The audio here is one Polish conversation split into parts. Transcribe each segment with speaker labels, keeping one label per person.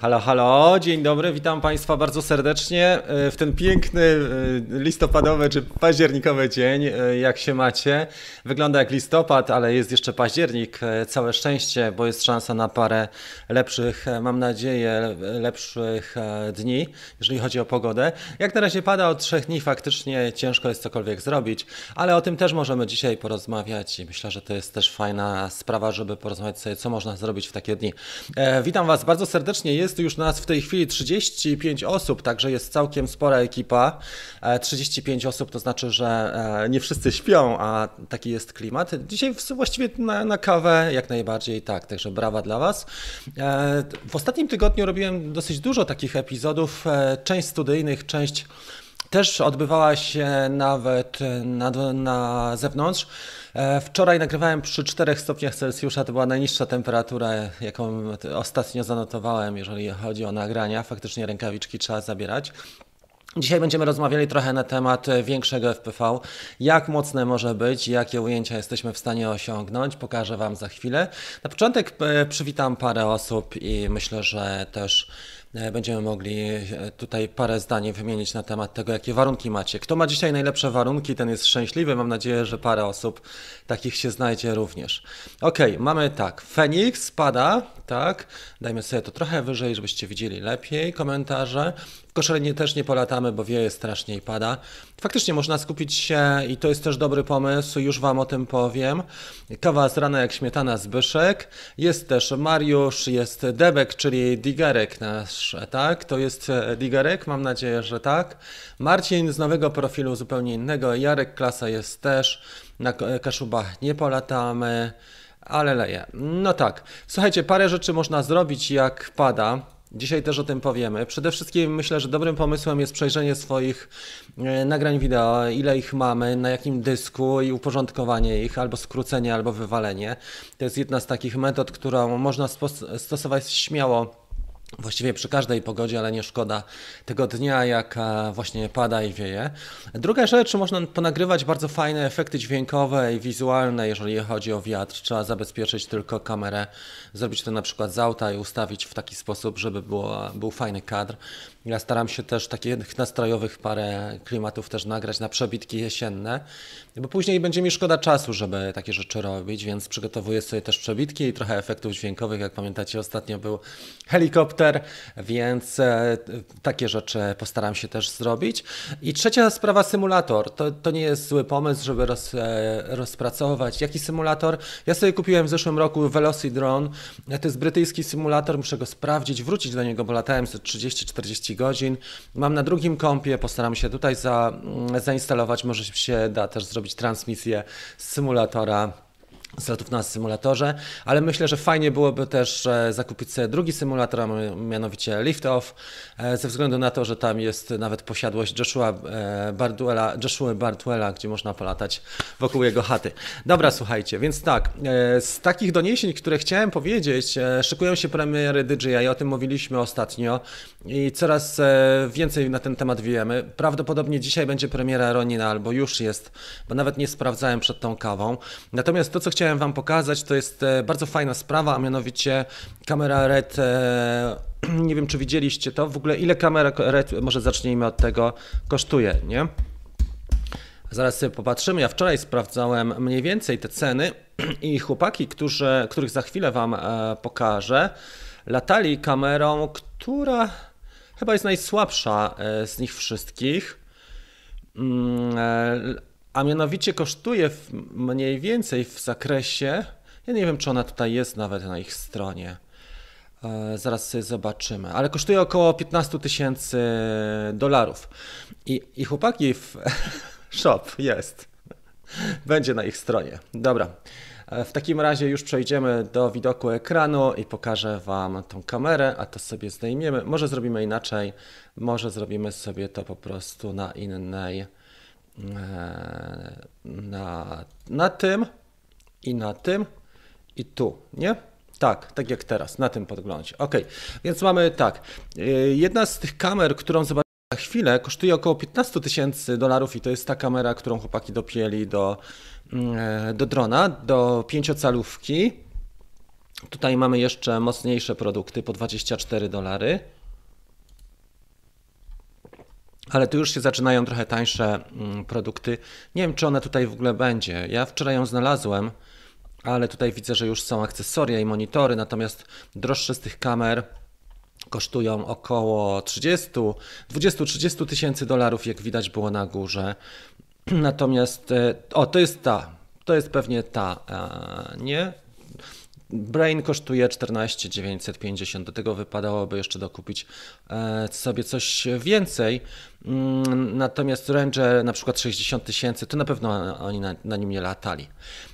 Speaker 1: Halo, halo, dzień dobry, witam Państwa bardzo serdecznie e, w ten piękny e, listopadowy czy październikowy dzień. E, jak się macie? Wygląda jak listopad, ale jest jeszcze październik. Całe szczęście, bo jest szansa na parę lepszych, mam nadzieję, lepszych dni, jeżeli chodzi o pogodę. Jak na razie pada od trzech dni, faktycznie ciężko jest cokolwiek zrobić, ale o tym też możemy dzisiaj porozmawiać i myślę, że to jest też fajna sprawa, żeby porozmawiać sobie, co można zrobić w takie dni. Witam Was bardzo serdecznie. Jest jest już nas w tej chwili 35 osób, także jest całkiem spora ekipa. 35 e, osób to znaczy, że e, nie wszyscy śpią, a taki jest klimat. Dzisiaj właściwie na, na kawę jak najbardziej tak, także brawa dla Was. E, w ostatnim tygodniu robiłem dosyć dużo takich epizodów, część studyjnych, część też odbywała się nawet na, na zewnątrz. E, wczoraj nagrywałem przy 4 stopniach Celsjusza, to była najniższa temperatura, jaką ostatnio zanotowałem, jeżeli chodzi o nagrania. Faktycznie rękawiczki trzeba zabierać. Dzisiaj będziemy rozmawiali trochę na temat większego FPV, jak mocne może być, jakie ujęcia jesteśmy w stanie osiągnąć. Pokażę Wam za chwilę. Na początek e, przywitam parę osób i myślę, że też E, będziemy mogli e, tutaj parę zdań wymienić na temat tego, jakie warunki macie. Kto ma dzisiaj najlepsze warunki, ten jest szczęśliwy. Mam nadzieję, że parę osób takich się znajdzie również. Ok, mamy tak. Fenix spada, tak. Dajmy sobie to trochę wyżej, żebyście widzieli lepiej komentarze. Koszalnie też nie polatamy, bo wieje strasznie i pada. Faktycznie można skupić się i to jest też dobry pomysł, już Wam o tym powiem. Kawa z rana jak śmietana Zbyszek. Jest też Mariusz, jest Debek, czyli Digerek nasz, tak? To jest e, Digerek, mam nadzieję, że tak. Marcin z nowego profilu zupełnie innego. Jarek Klasa jest też. Na Kaszubach nie polatamy, ale leje. No tak, słuchajcie, parę rzeczy można zrobić jak pada. Dzisiaj też o tym powiemy. Przede wszystkim myślę, że dobrym pomysłem jest przejrzenie swoich e, nagrań wideo, ile ich mamy, na jakim dysku i uporządkowanie ich, albo skrócenie, albo wywalenie. To jest jedna z takich metod, którą można stosować śmiało Właściwie przy każdej pogodzie, ale nie szkoda tego dnia, jak e, właśnie pada i wieje. Druga rzecz, można ponagrywać bardzo fajne efekty dźwiękowe i wizualne, jeżeli chodzi o wiatr. Trzeba zabezpieczyć tylko kamerę, zrobić to na przykład z auta i ustawić w taki sposób, żeby było, był fajny kadr. Ja staram się też takich nastrojowych parę klimatów też nagrać na przebitki jesienne, bo później będzie mi szkoda czasu, żeby takie rzeczy robić, więc przygotowuję sobie też przebitki i trochę efektów dźwiękowych. Jak pamiętacie, ostatnio był helikopter, więc e, takie rzeczy postaram się też zrobić. I trzecia sprawa, symulator. To, to nie jest zły pomysł, żeby roz, e, rozpracować. Jaki symulator? Ja sobie kupiłem w zeszłym roku Velocity Drone. To jest brytyjski symulator, muszę go sprawdzić, wrócić do niego, bo latałem 30-40 godzin. Mam na drugim kompie, postaram się tutaj za, mm, zainstalować, może się da też zrobić transmisję z symulatora z lotów na symulatorze, ale myślę, że fajnie byłoby też zakupić sobie drugi symulator, mianowicie Liftoff, e, ze względu na to, że tam jest nawet posiadłość Joshua e, Barduela, Joshua gdzie można polatać wokół jego chaty. Dobra, słuchajcie, więc tak, e, z takich doniesień, które chciałem powiedzieć, szykują się premiery DJI, o tym mówiliśmy ostatnio i coraz więcej na ten temat wiemy. Prawdopodobnie dzisiaj będzie premiera Ronina, albo już jest, bo nawet nie sprawdzałem przed tą kawą. Natomiast to, co chciałem Wam pokazać, to jest e, bardzo fajna sprawa, a mianowicie kamera RED. E, nie wiem, czy widzieliście to. W ogóle ile kamera RED, może zacznijmy od tego, kosztuje, nie? Zaraz sobie popatrzymy. Ja wczoraj sprawdzałem mniej więcej te ceny i chłopaki, którzy, których za chwilę Wam e, pokażę, latali kamerą, która chyba jest najsłabsza z nich wszystkich. A mianowicie kosztuje mniej więcej w zakresie, ja nie wiem czy ona tutaj jest nawet na ich stronie, e, zaraz sobie zobaczymy, ale kosztuje około 15 tysięcy dolarów. I, I chłopaki w shop jest, będzie na ich stronie. Dobra. E, w takim razie już przejdziemy do widoku ekranu i pokażę Wam tą kamerę, a to sobie zdejmiemy. Może zrobimy inaczej, może zrobimy sobie to po prostu na innej na, na tym i na tym i tu, nie? Tak, tak jak teraz, na tym podglądzie. Ok, więc mamy tak. E, jedna z tych kamer, którą zobaczymy za chwilę, kosztuje około 15 tysięcy dolarów i to jest ta kamera, którą chłopaki dopięli do, mm, e, do drona, do pięciocalówki. Tutaj mamy jeszcze mocniejsze produkty po 24 dolary. Ale tu już się zaczynają trochę tańsze mm, produkty. Nie wiem, czy one tutaj w ogóle będzie. Ja wczoraj ją znalazłem, ale tutaj widzę, że już są akcesoria i monitory, natomiast droższe z tych kamer kosztują około 30, 20-30 tysięcy dolarów, jak widać było na górze. Natomiast, e, o, to jest ta, to jest pewnie ta, nie? Brain kosztuje 14 950, do tego wypadałoby jeszcze dokupić e, sobie coś więcej. Mm, natomiast Ranger na przykład 60 tysięcy, to na pewno oni na, na nim nie latali.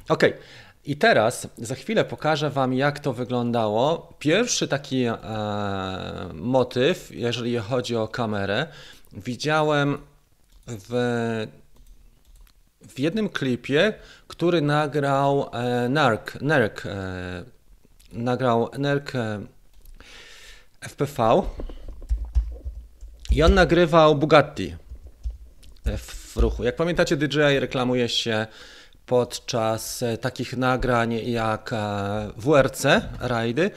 Speaker 1: Ok, i teraz za chwilę pokażę Wam, jak to wyglądało. Pierwszy taki e, motyw, jeżeli chodzi o kamerę, widziałem w, w jednym klipie, który nagrał e, Nerk, Nerk e, nagrał Nerk e, FPV i on nagrywał Bugatti w ruchu. Jak pamiętacie, DJI reklamuje się podczas e, takich nagrań jak e, WRC rajdy,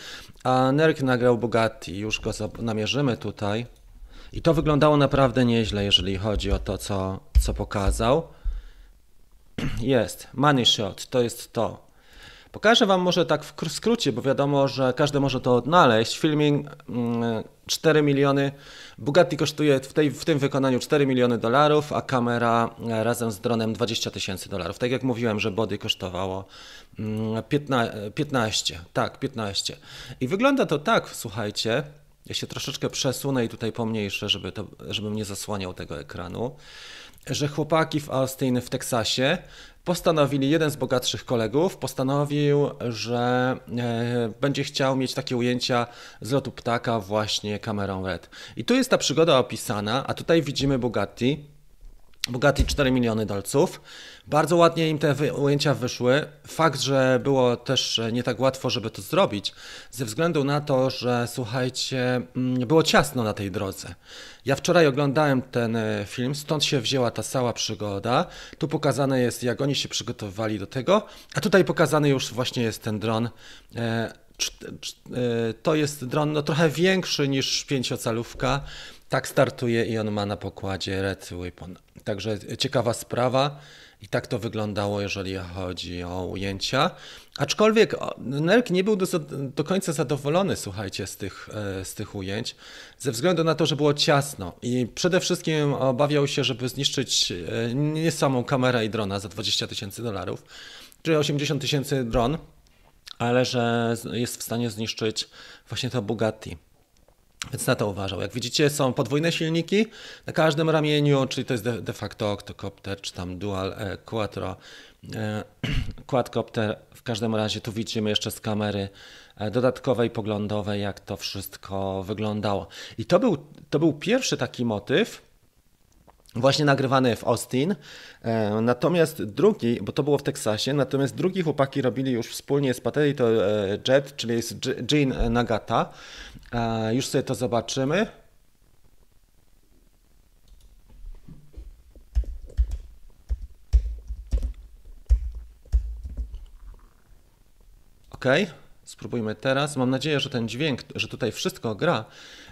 Speaker 1: a Nerk nagrał Bugatti, już go namierzymy tutaj. I to wyglądało naprawdę nieźle, jeżeli chodzi o to, co, co pokazał. Jest, money shot, to jest to. Pokażę Wam może tak w skrócie, bo wiadomo, że każdy może to odnaleźć. Filming 4 mm, miliony. Bugatti kosztuje w, tej, w tym wykonaniu 4 miliony dolarów, a kamera e, razem z dronem 20 tysięcy dolarów. Tak jak mówiłem, że body kosztowało 15, mm, 15. Tak, 15. I wygląda to tak, słuchajcie. Ja się troszeczkę przesunę i tutaj pomniejszę, żeby to, żebym nie zasłaniał tego ekranu że chłopaki w Austin w Teksasie postanowili, jeden z bogatszych kolegów postanowił, że e, będzie chciał mieć takie ujęcia z lotu ptaka właśnie kamerą RED. I tu jest ta przygoda opisana, a tutaj widzimy Bugatti. Bugatti 4 miliony dolców. Bardzo ładnie im te ujęcia wyszły. Fakt, że było też nie tak łatwo, żeby to zrobić, ze względu na to, że słuchajcie, mm, było ciasno na tej drodze. Ja wczoraj oglądałem ten e, film, stąd się wzięła ta cała przygoda. Tu pokazane jest, jak oni się przygotowywali do tego, a tutaj pokazany już właśnie jest ten dron. E, e, to jest dron no, trochę większy niż pięciocalówka. Tak startuje i on ma na pokładzie Red Weapon. Także ciekawa sprawa. I tak to wyglądało, jeżeli chodzi o ujęcia. Aczkolwiek Nerk nie był do, do, końca zadowolony, słuchajcie, z tych, e, z tych ujęć, ze względu na to, że było ciasno. I przede wszystkim obawiał się, żeby zniszczyć e, nie samą kamerę i drona za 20 tysięcy dolarów, czyli 80 tysięcy dron, ale że jest w stanie zniszczyć właśnie to Bugatti. Więc na to uważał. Jak widzicie, są podwójne silniki na każdym ramieniu, czyli to jest de, de facto octocopter, czy tam dual e, quattro e, quadcopter. W każdym razie tu widzimy jeszcze z kamery e, dodatkowej, poglądowej, jak to wszystko wyglądało. I to był, to był pierwszy taki motyw, właśnie nagrywany w Austin. E, natomiast drugi, bo to było w Teksasie, natomiast drugi chłopaki robili już wspólnie z Potato e, Jet, czyli jest Jean Nagata. E, już sobie to zobaczymy. OK, spróbujmy teraz. Mam nadzieję, że ten dźwięk, że tutaj wszystko gra.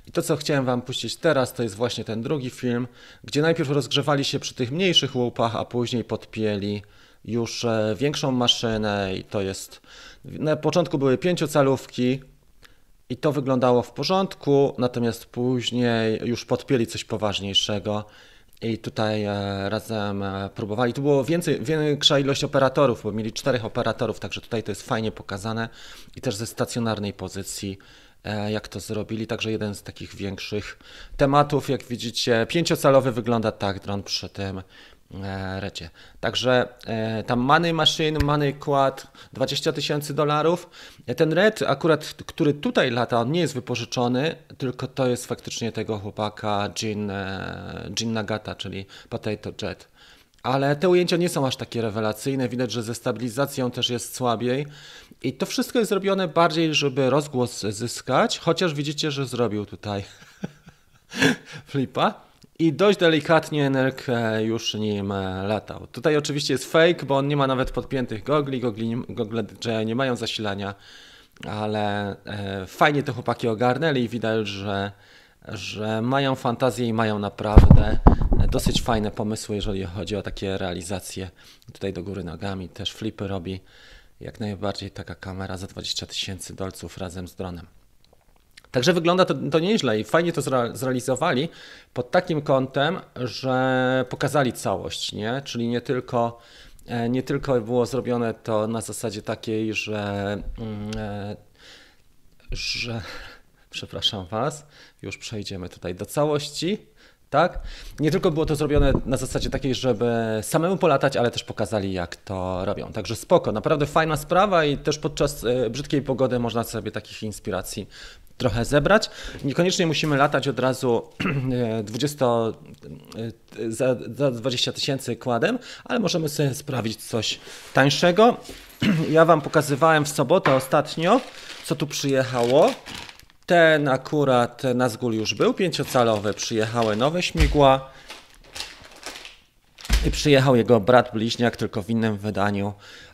Speaker 1: I to, co chciałem Wam puścić teraz, to jest właśnie ten drugi film, gdzie najpierw rozgrzewali się przy tych mniejszych łupach, a później podpięli już e, większą maszynę i to jest... Na początku były pięciocalówki i to wyglądało w porządku, natomiast później już podpięli coś poważniejszego i tutaj e, razem e, próbowali. Tu było więcej, większa ilość operatorów, bo mieli czterech operatorów, także tutaj to jest fajnie pokazane i też ze stacjonarnej pozycji jak to zrobili. Także jeden z takich większych tematów, jak widzicie, pięciocalowy wygląda tak dron przy tym e, recie. Także e, tam Money Machine, Money Quad 20 tysięcy dolarów. Ten red akurat, który tutaj lata, on nie jest wypożyczony, tylko to jest faktycznie tego chłopaka Jean, Jean Nagata, czyli Potato Jet. Ale te ujęcia nie są aż takie rewelacyjne. Widać, że ze stabilizacją też jest słabiej. I to wszystko jest zrobione bardziej, żeby rozgłos zyskać, chociaż widzicie, że zrobił tutaj flipa. I dość delikatnie Nerk już nim e, latał. Tutaj oczywiście jest fake, bo on nie ma nawet podpiętych gogli, gogli, gogle nie mają zasilania ale e, fajnie te chłopaki ogarnęli i widać, że, że mają fantazję i mają naprawdę dosyć fajne pomysły, jeżeli chodzi o takie realizacje tutaj do góry nogami. Też flipy robi jak najbardziej taka kamera za 20 tysięcy dolców razem z dronem. Także wygląda to, to nieźle i fajnie to zrealizowali pod takim kątem, że pokazali całość, nie? czyli nie tylko, e, nie tylko było zrobione to na zasadzie takiej, że, mm, e, że przepraszam Was, już przejdziemy tutaj do całości tak? Nie tylko było to zrobione na zasadzie takiej, żeby samemu polatać, ale też pokazali, jak to robią. Także spoko, naprawdę fajna sprawa i też podczas e, brzydkiej pogody można sobie takich inspiracji trochę zebrać. Niekoniecznie musimy latać od razu 20, e, e, za, za 20 tysięcy kładem, ale możemy sobie sprawić coś tańszego. Ja Wam pokazywałem w sobotę ostatnio, co tu przyjechało. Ten akurat Nazgul już był pięciocalowy, przyjechały nowe śmigła i przyjechał jego brat bliźniak, tylko w innym wydaniu.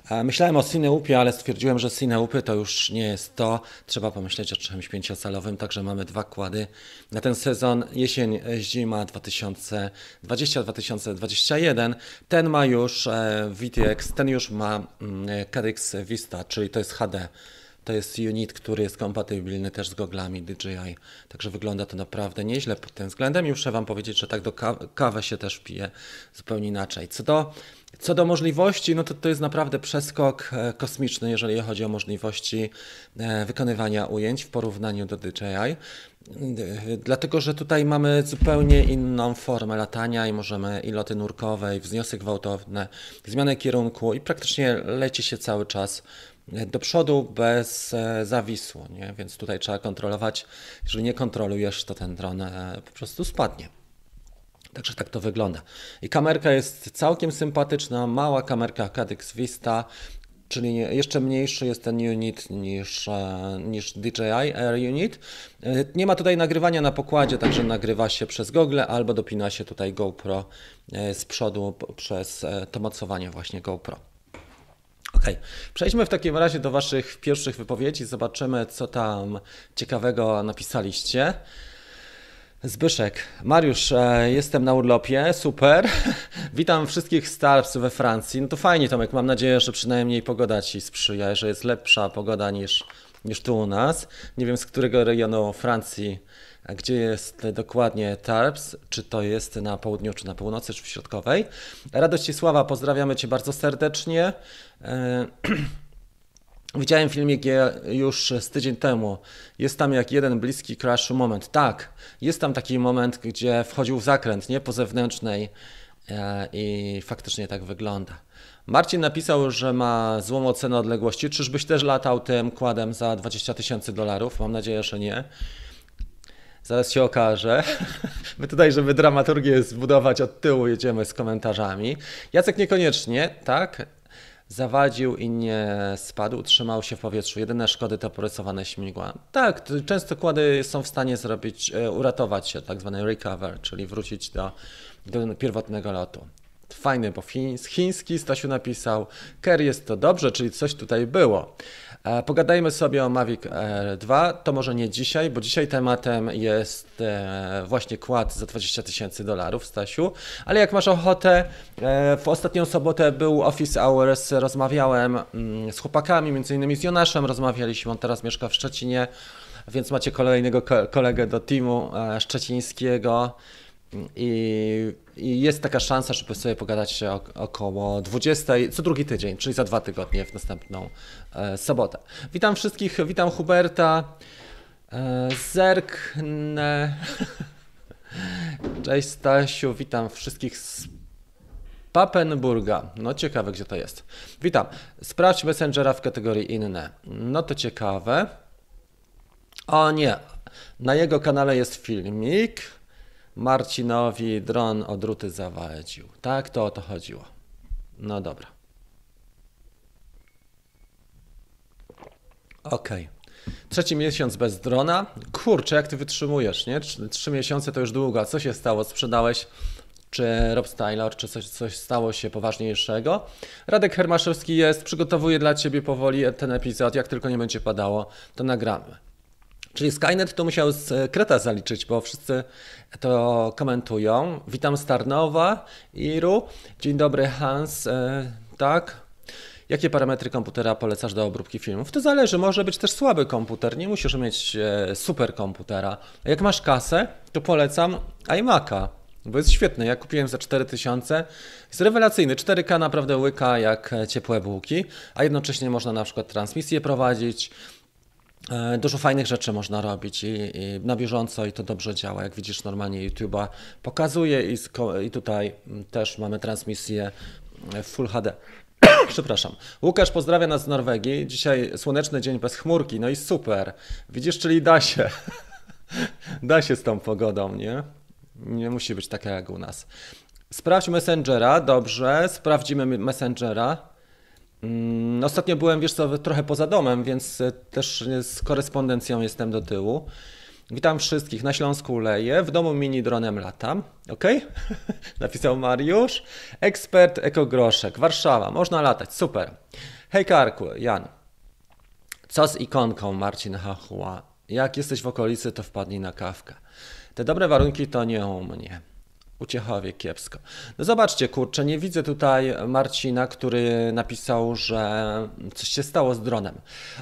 Speaker 1: E, myślałem o Cineupie, ale stwierdziłem, że Cineupy to już nie jest to. Trzeba pomyśleć o czymś pięciocalowym, także mamy dwa kłady na ten sezon jesień-zima 2020-2021. Ten ma już e, VTX, ten już ma mm, Cadix Vista, czyli to jest HD. To jest unit, który jest kompatybilny też z goglami DJI, także wygląda to naprawdę nieźle pod tym względem. Już muszę Wam powiedzieć, że tak do kawę się też pije zupełnie inaczej. Co do, co do możliwości, no to to jest naprawdę przeskok e, kosmiczny, jeżeli chodzi o możliwości e, wykonywania ujęć w porównaniu do DJI. Dlatego, że tutaj mamy zupełnie inną formę latania i możemy i loty nurkowe, i wzniosy gwałtowne, zmianę kierunku i praktycznie leci się cały czas do przodu bez e, zawisłu, nie? więc tutaj trzeba kontrolować. Jeżeli nie kontrolujesz, to ten dron e, po prostu spadnie. Także tak to wygląda. I kamerka jest całkiem sympatyczna, mała kamerka Cadix Vista, czyli jeszcze mniejszy jest ten unit niż, e, niż DJI Air Unit. Nie ma tutaj nagrywania na pokładzie, także nagrywa się przez Google albo dopina się tutaj GoPro z przodu przez to mocowanie właśnie GoPro. Ok, przejdźmy w takim razie do Waszych pierwszych wypowiedzi, zobaczymy, co tam ciekawego napisaliście. Zbyszek, Mariusz, e, jestem na urlopie, super. Witam wszystkich starców we Francji. No to fajnie, Tomek, mam nadzieję, że przynajmniej pogoda Ci sprzyja, że jest lepsza pogoda niż, niż tu u nas. Nie wiem, z którego regionu Francji gdzie jest dokładnie Tarps, czy to jest na południu, czy na północy, czy w środkowej. Radość Sława, pozdrawiamy Cię bardzo serdecznie. E, widziałem filmik już z tydzień temu. Jest tam jak jeden bliski crash moment. Tak, jest tam taki moment, gdzie wchodził w zakręt, nie po zewnętrznej e, i faktycznie tak wygląda. Marcin napisał, że ma złą ocenę odległości. Czyżbyś też latał tym kładem za 20 tysięcy dolarów? Mam nadzieję, że nie. Zaraz się okaże. My tutaj, żeby dramaturgię zbudować od tyłu, jedziemy z komentarzami. Jacek niekoniecznie, tak? Zawadził i nie spadł, trzymał się w powietrzu. Jedyne szkody to porysowane śmigła. Tak, często kłady są w stanie zrobić, e, uratować się, tak zwany recover, czyli wrócić do, do pierwotnego lotu. Fajny, bo chiński Stasiu napisał, Ker jest to dobrze, czyli coś tutaj było. E, pogadajmy sobie o Mavic Air 2. To może nie dzisiaj, bo dzisiaj tematem jest e, właśnie kład za 20 tysięcy dolarów, Stasiu. Ale jak masz ochotę, e, w ostatnią sobotę był Office Hours, rozmawiałem mm, z chłopakami, między innymi z Jonaszem rozmawialiśmy, on teraz mieszka w Szczecinie, więc macie kolejnego kolegę do teamu szczecińskiego. I, I, jest taka szansa, żeby sobie pogadać około 20, co drugi tydzień, czyli za dwa tygodnie w następną e, sobotę. Witam wszystkich, witam Huberta. E, zerknę. Cześć Stasiu, witam wszystkich z Papenburga. No ciekawe, gdzie to jest. Witam. Sprawdź Messengera w kategorii inne. No to ciekawe. O nie, na jego kanale jest filmik Marcinowi dron odruty zawadził. Tak, to o to chodziło. No dobra. Okej. Okay. Trzeci miesiąc bez drona. Kurczę, jak ty wytrzymujesz, nie? Trzy, trzy miesiące to już długo. Co się stało? Sprzedałeś czy Rob Taylor, czy coś, coś stało się poważniejszego. Radek Hermaszewski jest, przygotowuje dla Ciebie powoli ten epizod, jak tylko nie będzie padało, to nagramy. Czyli Skynet to musiał z Kreta zaliczyć, bo wszyscy to komentują. Witam Starnowa, Iru. Dzień dobry Hans, e, tak? Jakie parametry komputera polecasz do obróbki filmów? To zależy, może być też słaby komputer, nie musisz mieć e, super komputera. Jak masz kasę, to polecam iMac'a, bo jest świetny. Ja kupiłem za 4000, jest rewelacyjny, 4K naprawdę łyka jak ciepłe bułki, a jednocześnie można na przykład transmisję prowadzić, E, dużo fajnych rzeczy można robić i, i, na bieżąco i to dobrze działa. Jak widzisz, normalnie YouTube'a pokazuje i, i tutaj też mamy transmisję w Full HD. Przepraszam. Łukasz pozdrawia nas z Norwegii. Dzisiaj słoneczny dzień bez chmurki, no i super. Widzisz, czyli da się. da się z tą pogodą, nie? Nie musi być taka jak u nas. Sprawdź Messengera, dobrze. Sprawdzimy Messengera. Mm, ostatnio byłem, wiesz co, trochę poza domem, więc e, też z korespondencją jestem do tyłu. Witam wszystkich. Na Śląsku leję, w domu mini dronem latam. Ok? Napisał Mariusz. Ekspert ekogroszek. Warszawa. Można latać. Super. Hej Karku, Jan. Co z ikonką Marcin Hachua? Jak jesteś w okolicy, to wpadnij na kawkę. Te dobre warunki to nie u mnie. Uciechowie kiepsko. No zobaczcie, kurczę, nie widzę tutaj Marcina, który napisał, że coś się stało z dronem.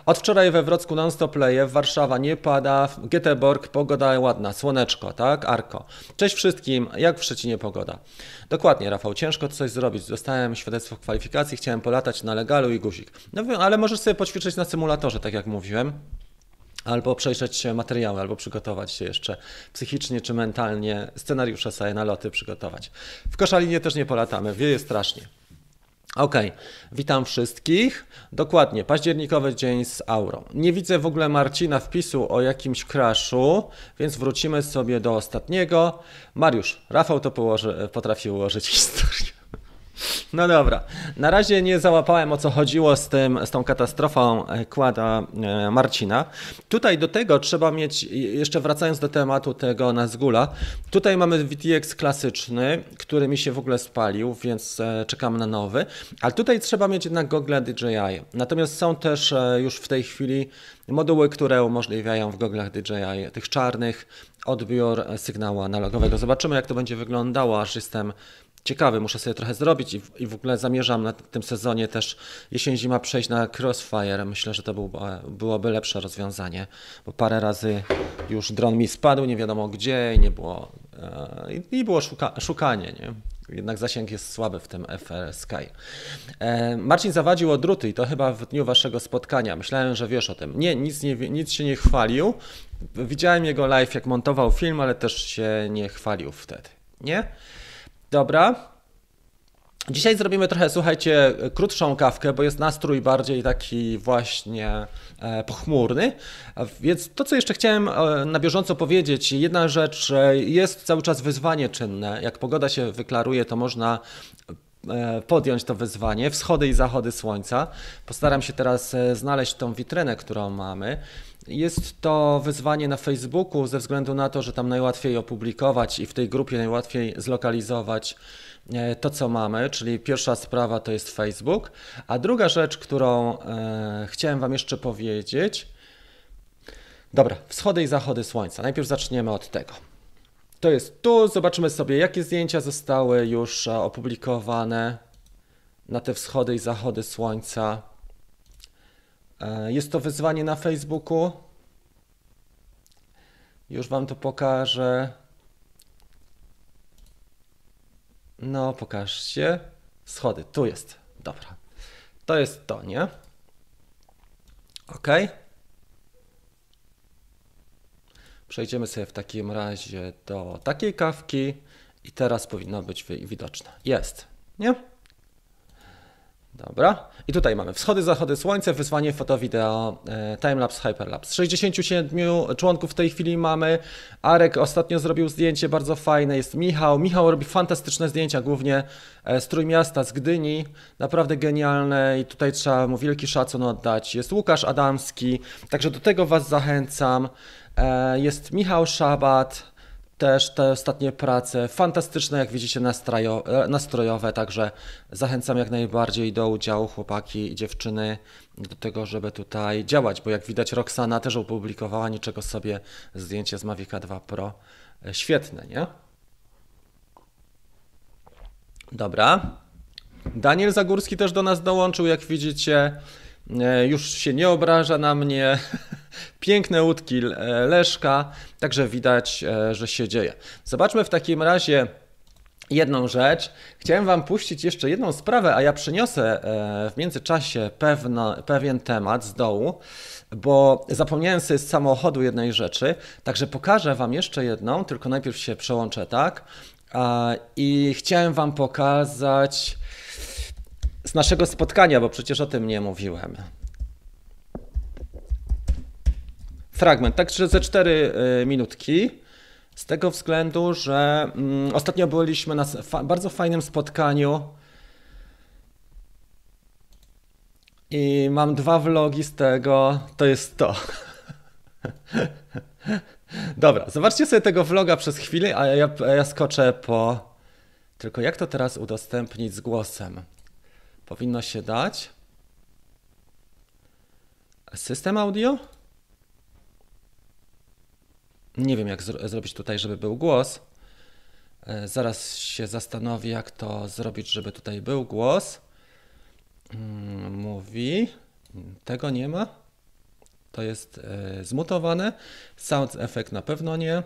Speaker 1: Od wczoraj we Wrocku non-stop leje, Warszawa nie pada, w Göteborg pogoda ładna, słoneczko, tak? Arko. Cześć wszystkim, jak w Szczecinie pogoda? Dokładnie, Rafał, ciężko coś zrobić. Dostałem świadectwo kwalifikacji, chciałem polatać na legalu i guzik. No ale możesz sobie poćwiczyć na symulatorze, tak jak mówiłem albo przejrzeć materiały, albo przygotować się jeszcze psychicznie czy mentalnie, scenariusze sobie na loty przygotować. W Koszalinie też nie polatamy, wieje strasznie. Ok, witam wszystkich. Dokładnie, październikowy dzień z aurą. Nie widzę w ogóle Marcina wpisu o jakimś crashu, więc wrócimy sobie do ostatniego. Mariusz, Rafał to położy, potrafi ułożyć historię. No dobra. Na razie nie załapałem o co chodziło z, tym, z tą katastrofą e, kłada e, Marcina. Tutaj do tego trzeba mieć, jeszcze wracając do tematu tego Nazgula, tutaj mamy VTX klasyczny, który mi się w ogóle spalił, więc e, czekam na nowy. Ale tutaj trzeba mieć jednak Google DJI. Natomiast są też już w tej chwili moduły, które umożliwiają w goglach DJI tych czarnych odbiór sygnału analogowego. Zobaczymy jak to będzie wyglądało, aż jestem ciekawy, muszę sobie trochę zrobić i w, i w ogóle zamierzam na tym sezonie też jesień-zima przejść na Crossfire. Myślę, że to był, byłoby lepsze rozwiązanie, bo parę razy już dron mi spadł, nie wiadomo gdzie i nie było, e, i było szuka, szukanie, nie? Jednak zasięg jest słaby w tym FR Sky. E, Marcin zawadził o druty i to chyba w dniu waszego spotkania. Myślałem, że wiesz o tym. Nie, nic, nie, nic się nie chwalił. Widziałem jego live, jak montował film, ale też się nie chwalił wtedy. Nie? Dobra. Dzisiaj zrobimy trochę, słuchajcie, krótszą kawkę, bo jest nastrój bardziej taki właśnie e, pochmurny. Więc to, co jeszcze chciałem e, na bieżąco powiedzieć, jedna rzecz, jest cały czas wyzwanie czynne. Jak pogoda się wyklaruje, to można e, podjąć to wyzwanie, wschody i zachody słońca. Postaram się teraz znaleźć tą witrynę, którą mamy. Jest to wyzwanie na Facebooku ze względu na to, że tam najłatwiej opublikować i w tej grupie najłatwiej zlokalizować e, to, co mamy, czyli pierwsza sprawa to jest Facebook, a druga rzecz, którą e, chciałem Wam jeszcze powiedzieć. Dobra, wschody i zachody słońca. Najpierw zaczniemy od tego. To jest tu, zobaczymy sobie, jakie zdjęcia zostały już e, opublikowane na te wschody i zachody słońca. E, jest to wyzwanie na Facebooku. Już Wam to pokażę. No, pokażcie. Schody, tu jest. Dobra. To jest to, nie? Ok. Przejdziemy sobie w takim razie do takiej kawki i teraz powinno być widoczne. Jest, nie? Dobra. I tutaj mamy wschody, zachody słońca, wyzwanie foto, wideo, e, timelapse, hyperlapse. 67 członków w tej chwili mamy. Arek ostatnio zrobił zdjęcie bardzo fajne, jest Michał. Michał robi fantastyczne zdjęcia, głównie z e, Trójmiasta, z Gdyni. Naprawdę genialne i tutaj trzeba mu wielki szacun oddać. Jest Łukasz Adamski, także do tego Was zachęcam. E, jest Michał Szabat, też te ostatnie prace, fantastyczne jak widzicie nastrojo, e, nastrojowe, także zachęcam jak najbardziej do udziału chłopaki i dziewczyny do tego, żeby tutaj działać, bo jak widać Roxana też opublikowała niczego sobie zdjęcie z Mavica 2 Pro, E, świetne, nie? Dobra. Daniel Zagórski też do nas dołączył, jak widzicie. E, Już się nie obraża na mnie. Piękne łódki e, Leszka, także widać, e, że się dzieje. Zobaczmy w takim razie jedną rzecz. Chciałem Wam puścić jeszcze jedną sprawę, a ja przyniosę w międzyczasie pewno, pewien temat z dołu, bo zapomniałem sobie z samochodu jednej rzeczy, także pokażę Wam jeszcze jedną, tylko najpierw się przełączę tak. I chciałem Wam pokazać z naszego spotkania, bo przecież o tym nie mówiłem. Fragment, także ze 4 minutki. Z tego względu, że mm, ostatnio byliśmy na fa- bardzo fajnym spotkaniu i mam dwa vlogi z tego. To jest to. Dobra, zobaczcie sobie tego vloga przez chwilę, a ja, ja skoczę po. Tylko jak to teraz udostępnić z głosem? Powinno się dać. System audio? Nie wiem, jak zro- zrobić tutaj, żeby był głos. E, Zaraz się zastanowię, jak to zrobić, żeby tutaj był głos. Mm, Mówi. Tego nie ma. To jest e, zmutowane. Sound effect na pewno nie.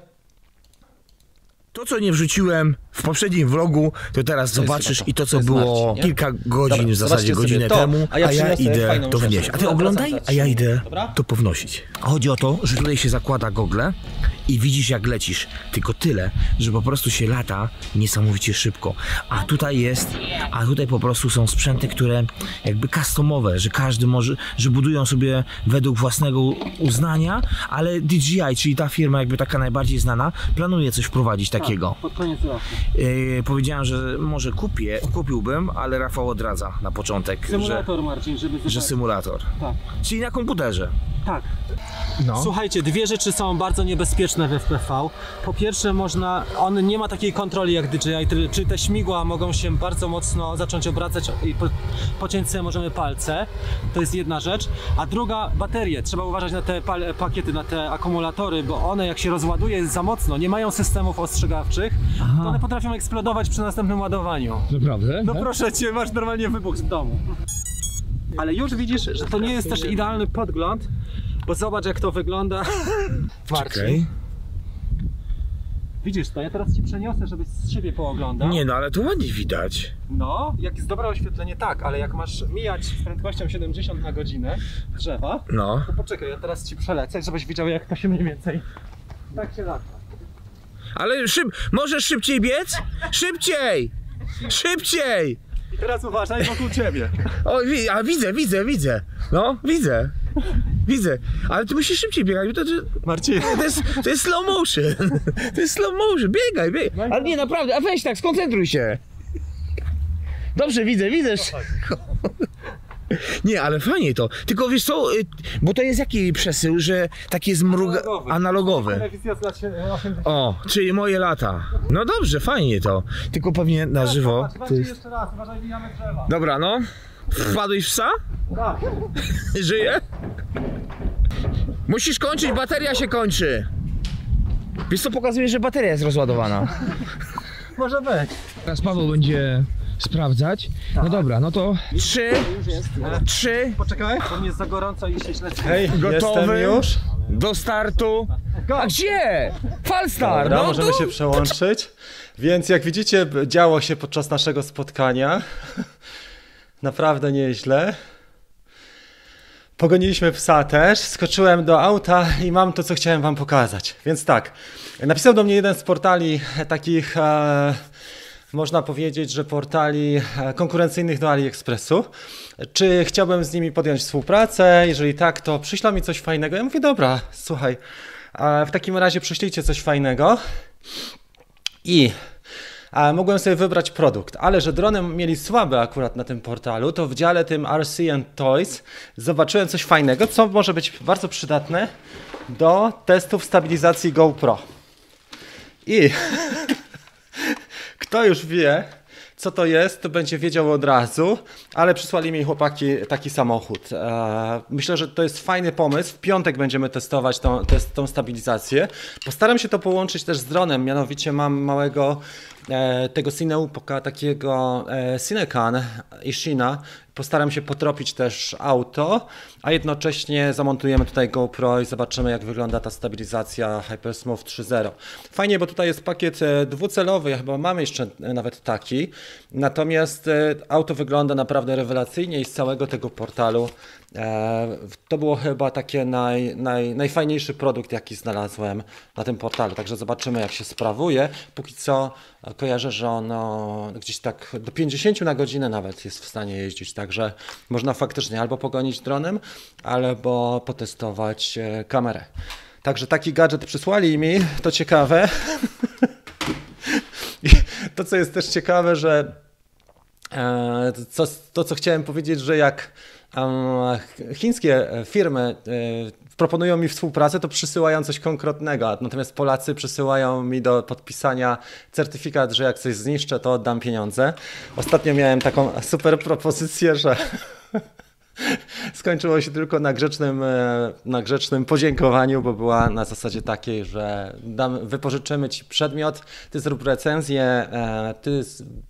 Speaker 2: To, co nie wrzuciłem w poprzednim vlogu, to teraz
Speaker 1: To
Speaker 2: zobaczysz
Speaker 1: to.
Speaker 2: i to,
Speaker 1: To
Speaker 2: co
Speaker 1: jest
Speaker 2: było
Speaker 1: Marcin,
Speaker 2: kilka godzin,
Speaker 1: Dobra,
Speaker 2: w zasadzie godzinę
Speaker 1: to,
Speaker 2: temu,
Speaker 1: a ja przyniosę
Speaker 2: idę
Speaker 1: fajną
Speaker 2: to wnieść. A ty oglądaj, a ja idę
Speaker 1: dobra?
Speaker 2: to pownosić. Chodzi o to, że tutaj się zakłada gogle i widzisz jak lecisz. Tylko tyle, że po prostu się lata niesamowicie szybko. A tutaj jest, a tutaj po prostu są sprzęty, które jakby customowe, że każdy może, że budują sobie według własnego uznania, ale DJI, czyli ta firma jakby taka najbardziej znana, planuje coś wprowadzić takiego.
Speaker 3: Pod koniec roku.
Speaker 2: Yy, powiedziałem, że może kupię, kupiłbym, ale Rafał odradza na początek, że,
Speaker 3: Symulator, Marcin, żeby
Speaker 2: że symulator.
Speaker 3: Tak,
Speaker 2: Czyli na komputerze.
Speaker 3: Tak.
Speaker 2: No.
Speaker 3: Słuchajcie, dwie rzeczy są bardzo niebezpieczne w FPV. Po pierwsze, można, on nie ma takiej kontroli jak DJI, czyli te śmigła mogą się bardzo mocno zacząć obracać i po, pociąć sobie możemy palce. To jest jedna rzecz. A druga, baterie. Trzeba uważać na te pakiety, na te akumulatory, bo one jak się rozładuje za mocno, nie mają systemów ostrzegawczych, to one potrafią eksplodować przy następnym ładowaniu.
Speaker 4: Naprawdę?
Speaker 3: No proszę cię, masz normalnie wybuch w domu. Ale już widzisz, że to nie jest też idealny podgląd, bo zobacz jak to wygląda. Marcin, widzisz to, ja teraz ci przeniosę, żebyś z siebie pooglądał.
Speaker 2: Nie no, ale to ładnie widać.
Speaker 3: No, jak jest dobre oświetlenie, tak, ale jak masz mijać z prędkością 70 na godzinę drzewa,
Speaker 2: No.
Speaker 3: to poczekaj, ja teraz ci przelecę, żebyś widział jak to się mniej więcej tak się lata.
Speaker 2: Ale szyb, możesz szybciej biec? Szybciej! Szybciej!
Speaker 3: I teraz uważaj wokół ciebie.
Speaker 2: O, a widzę, widzę, widzę. No, widzę. Widzę. Ale ty musisz szybciej biegać, bo to,
Speaker 3: Marcin,
Speaker 2: to, jest, to jest slow motion. To jest slow motion. Biegaj, biegaj. Ale nie, naprawdę, a weź tak, skoncentruj się. Dobrze, widzę, widzę. Nie, ale fajnie to. Tylko wiesz co, y, bo to jest jaki przesył, że taki zmruga... analogowy.
Speaker 3: Telewizja z lat 80.
Speaker 2: O, czyli moje lata. No dobrze, fajnie to. Tylko pewnie na żywo.
Speaker 3: Zobacz,
Speaker 2: To
Speaker 3: Marcin,
Speaker 2: jest...
Speaker 3: jeszcze raz, uważaj, mijamy drzewa.
Speaker 2: Dobra, no. Wpadłeś w psa?
Speaker 3: Tak.
Speaker 2: Żyje? Musisz kończyć, bateria się kończy. Wiesz co pokazuje, że bateria jest rozładowana.
Speaker 3: Może być.
Speaker 4: Teraz Paweł będzie sprawdzać. No dobra, no to
Speaker 2: Trzy, trzy,
Speaker 3: Poczekaj, bo mnie jest za gorąco i się źle
Speaker 1: Hej,
Speaker 2: Gotowy?
Speaker 1: już.
Speaker 2: do startu. A gdzie? Falstar,
Speaker 1: Dobra,
Speaker 2: no
Speaker 1: możemy się przełączyć. Więc jak widzicie, b- działo się podczas naszego spotkania. Naprawdę nieźle. Pogoniliśmy psa też, skoczyłem do auta i mam to, co chciałem wam pokazać. Więc tak, napisał do mnie jeden z portali takich, e, można powiedzieć, że portali e, konkurencyjnych do AliExpressu. Czy chciałbym z nimi podjąć współpracę? Jeżeli tak, to przyślą mi coś fajnego. Ja mówię, dobra, słuchaj, w takim razie przyślijcie coś fajnego. I mogłem sobie wybrać produkt, ale że drony mieli słabe akurat na tym portalu, to w dziale tym RC and Toys zobaczyłem coś fajnego, co może być bardzo przydatne do testów stabilizacji GoPro. I kto już wie, co to jest, to będzie wiedział od razu, ale przysłali mi chłopaki taki samochód. E, myślę, że to jest fajny pomysł. W piątek będziemy testować tą, tą stabilizację. Postaram się to połączyć też z dronem, mianowicie mam małego e, tego Cineupoka, takiego e, Cinecan Ishina. Postaram się potropić też auto, a jednocześnie zamontujemy tutaj GoPro i zobaczymy jak wygląda ta stabilizacja Hypersmooth 3.0. Fajnie, bo tutaj jest pakiet e, dwucelowy, ja chyba mamy jeszcze e, nawet taki, natomiast e, auto wygląda naprawdę rewelacyjnie i z całego tego portalu to było chyba takie naj, naj, najfajniejszy produkt jaki znalazłem na tym portalu, także zobaczymy jak się sprawuje. Póki co e, kojarzę, że ono gdzieś tak do 50 na godzinę nawet jest w stanie jeździć, także można faktycznie albo pogonić dronem, albo potestować e, kamerę. Także taki gadżet przysłali mi, to ciekawe. To, co jest też ciekawe, że e, co, to, co chciałem powiedzieć, że jak e, chińskie firmy e, proponują mi współpracę, to przysyłają coś konkretnego, natomiast Polacy przysyłają mi do podpisania certyfikat, że jak coś zniszczę, to oddam pieniądze. Ostatnio miałem taką super propozycję, że skończyło się tylko na grzecznym, e, na grzecznym podziękowaniu, bo była na zasadzie takiej, że dam, wypożyczymy ci przedmiot, ty zrób recenzję, e, ty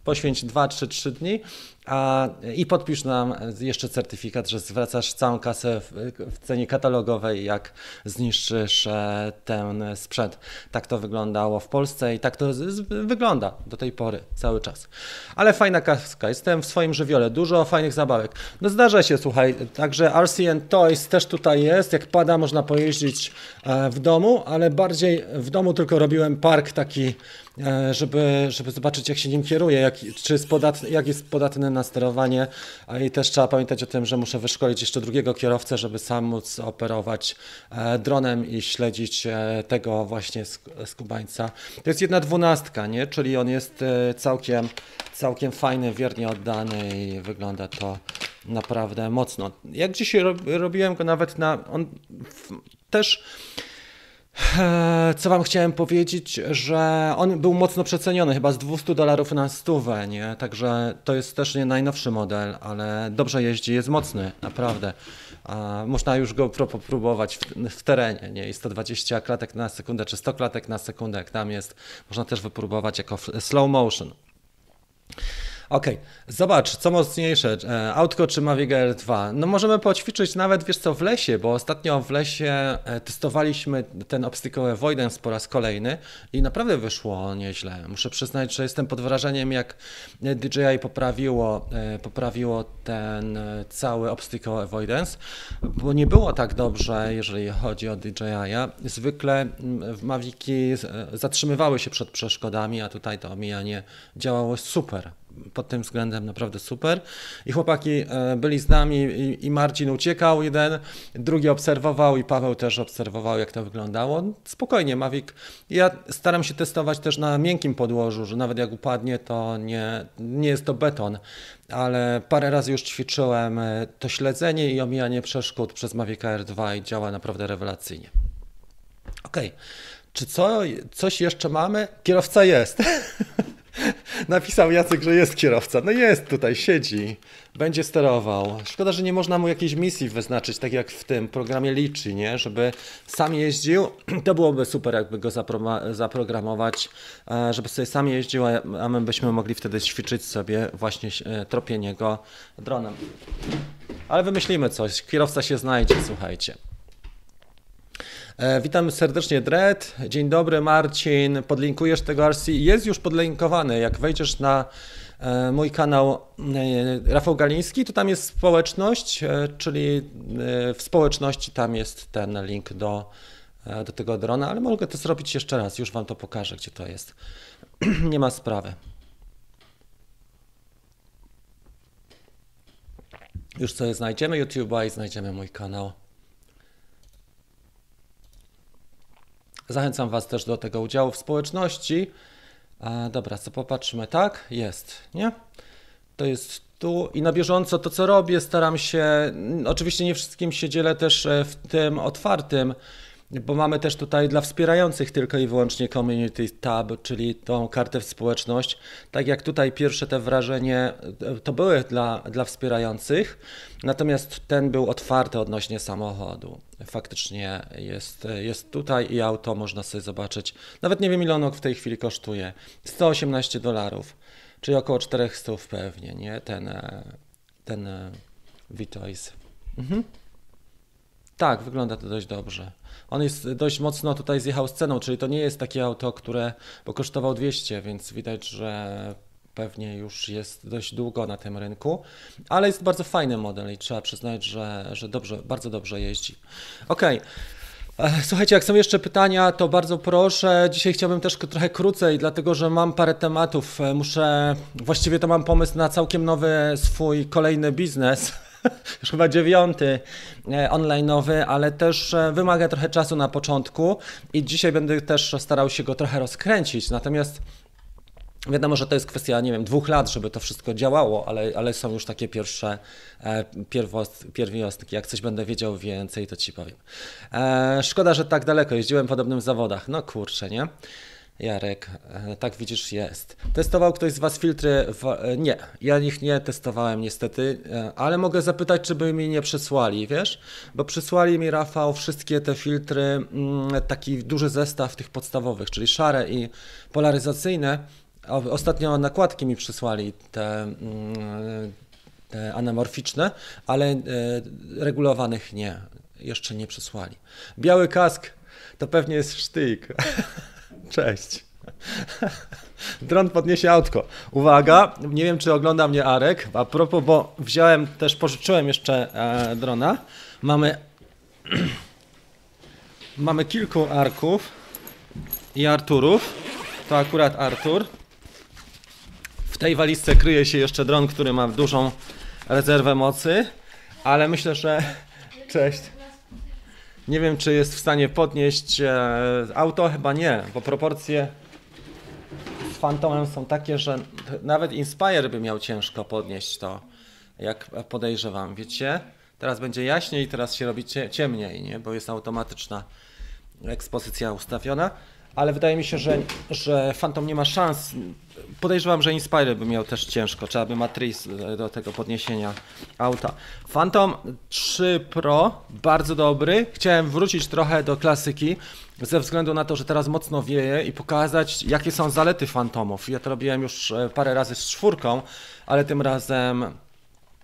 Speaker 1: poświęć 2, 3, 3 dni a, i podpisz nam jeszcze certyfikat, że zwracasz całą kasę w, w cenie katalogowej, jak zniszczysz e, ten sprzęt. Tak to wyglądało w Polsce i tak to z, z, wygląda do tej pory cały czas. Ale fajna kaska, jestem w swoim żywiole, dużo fajnych zabawek. No zdarza się, słuchaj, także RCN Toys też tutaj jest, jak pada można pojeździć e, w domu, ale bardziej w domu tylko robiłem park taki żeby, żeby zobaczyć, jak się nim kieruje, jak, czy jest podatny, jak jest podatny na sterowanie. I też trzeba pamiętać o tym, że muszę wyszkolić jeszcze drugiego kierowcę, żeby sam móc operować e, dronem i śledzić e, tego właśnie skubańca. To jest jedna dwunastka, nie? czyli on jest całkiem, całkiem fajny, wiernie oddany i wygląda to naprawdę mocno. Jak dzisiaj robiłem go nawet na. On też co wam chciałem powiedzieć, że on był mocno przeceniony, chyba z 200 dolarów na stówę, nie? Także to jest też nie najnowszy model, ale dobrze jeździ, jest mocny, naprawdę. A można już go popróbować w, w, terenie, nie? I 120 klatek na sekundę, czy 100 klatek na sekundę, jak tam jest, można też wypróbować jako slow motion. Okay. zobacz, co mocniejsze, e, autko czy Mavic Air 2? No możemy poćwiczyć nawet, wiesz co, w lesie, bo ostatnio w lesie e, testowaliśmy ten obstacle avoidance po raz kolejny i naprawdę wyszło nieźle. Muszę przyznać, że jestem pod wrażeniem, jak DJI poprawiło, e, poprawiło ten cały obstacle avoidance, bo nie było tak dobrze, jeżeli chodzi o DJI. Zwykle Maviki zatrzymywały się przed przeszkodami, a tutaj to omijanie działało super pod tym względem naprawdę super. I chłopaki e, byli z nami i, Marcin uciekał jeden, drugi obserwował i Paweł też obserwował, jak to wyglądało. Spokojnie, Mavic. Ja staram się testować też na miękkim podłożu, że nawet jak upadnie, to nie, nie jest to beton, ale parę razy już ćwiczyłem e, to śledzenie i omijanie przeszkód przez Mavic Air 2 i działa naprawdę rewelacyjnie. Ok. Czy co, coś jeszcze mamy? Kierowca jest. Napisał Jacek, że jest kierowca. No jest tutaj, siedzi, będzie sterował. Szkoda, że nie można mu jakiejś misji wyznaczyć, tak jak w tym programie Liczy, nie? Żeby sam jeździł. To byłoby super, jakby go zaprogramować, e, żeby sobie sam jeździł, a my byśmy mogli wtedy ćwiczyć sobie właśnie e, tropienie go dronem. Ale wymyślimy coś. Kierowca się znajdzie, słuchajcie. E, witam serdecznie Dred. Dzień dobry Marcin. Podlinkujesz tego RC. Jest już podlinkowany. Jak wejdziesz na e, mój kanał e, Rafał Galiński, to tam jest społeczność, czyli w społeczności tam jest ten link do, do tego drona, ale mogę to zrobić jeszcze raz. Już Wam to pokażę, gdzie to jest. Nie ma sprawy. Już sobie znajdziemy YouTube'a i znajdziemy mój kanał. Zachęcam Was też do tego udziału w społeczności. Dobra, co popatrzmy, tak? Jest, nie? To jest tu i na bieżąco to, co robię, staram się, oczywiście nie wszystkim się dzielę też e, w tym otwartym, bo mamy też tutaj dla wspierających tylko i wyłącznie Community Tab, czyli tą kartę w społeczność. Tak jak tutaj pierwsze te wrażenie to były dla, dla wspierających, natomiast ten był otwarty odnośnie samochodu. Faktycznie jest, jest tutaj i auto można sobie zobaczyć. Nawet nie wiem ile ono w tej chwili kosztuje. 118 dolarów, czyli około 400 pewnie, nie? Ten, e, ten e, V-Choice. Mhm. Tak, wygląda to dość dobrze. On jest dość mocno tutaj zjechał z ceną, czyli to nie jest takie auto, które bo kosztował 200, więc widać, że pewnie już jest dość długo na tym rynku, ale jest bardzo fajny model i trzeba przyznać, że, że dobrze, bardzo dobrze jeździ. Okej. E, Słuchajcie, jak są jeszcze pytania, to bardzo proszę. Dzisiaj chciałbym też trochę krócej, dlatego że mam parę tematów. E, Muszę, właściwie to mam pomysł na całkiem nowy swój kolejny biznes. Już chyba dziewiąty e, online'owy, ale też e, wymaga trochę czasu na początku i dzisiaj będę też starał się go trochę rozkręcić. Natomiast Wiadomo, że to jest kwestia, nie wiem, dwóch lat, żeby to wszystko działało, ale, ale są już takie pierwsze e, pierwost, pierwiostki. Jak coś będę wiedział więcej, to ci powiem. Szkoda, że tak daleko jeździłem w podobnym zawodach. No kurczę, nie? Jarek, e, tak widzisz, jest. Testował ktoś z Was filtry? E, nie, ja ich nie testowałem niestety, e, ale mogę zapytać, czy by mi nie przysłali, wiesz? Bo przysłali mi, Rafał, wszystkie te filtry, mm, taki duży zestaw tych podstawowych, czyli szare i polaryzacyjne. Ostatnio nakładki mi przysłali te, mm, te anamorficzne, ale regulowanych nie, jeszcze nie przysłali. Biały kask to pewnie jest sztyk. Cześć. Dron podniesie autko. Uwaga, nie wiem czy ogląda mnie Arek. A propos, bo wziąłem, też pożyczyłem jeszcze e, drona. Mamy, mamy kilku Arków i Arturów. To akurat Artur. W tej walizce kryje się jeszcze dron, który ma dużą rezerwę mocy, ale myślę, że. Cześć. Nie wiem, czy jest w stanie podnieść e, auto, chyba nie, bo proporcje z Phantomem są takie, że nawet Inspire by miał ciężko podnieść to, jak podejrzewam, wiecie? Teraz będzie jaśniej, teraz się robi cie- ciemniej, nie? bo jest automatyczna ekspozycja ustawiona, ale wydaje mi się, że, że Phantom nie ma szans. Podejrzewam, że Inspire by miał też ciężko, trzeba by matris do tego podniesienia auta. Phantom 3 Pro, bardzo dobry. Chciałem wrócić trochę do klasyki, ze względu na to, że teraz mocno wieje i pokazać, jakie są zalety Phantomów. Ja to robiłem już e, parę razy z czwórką, ale tym razem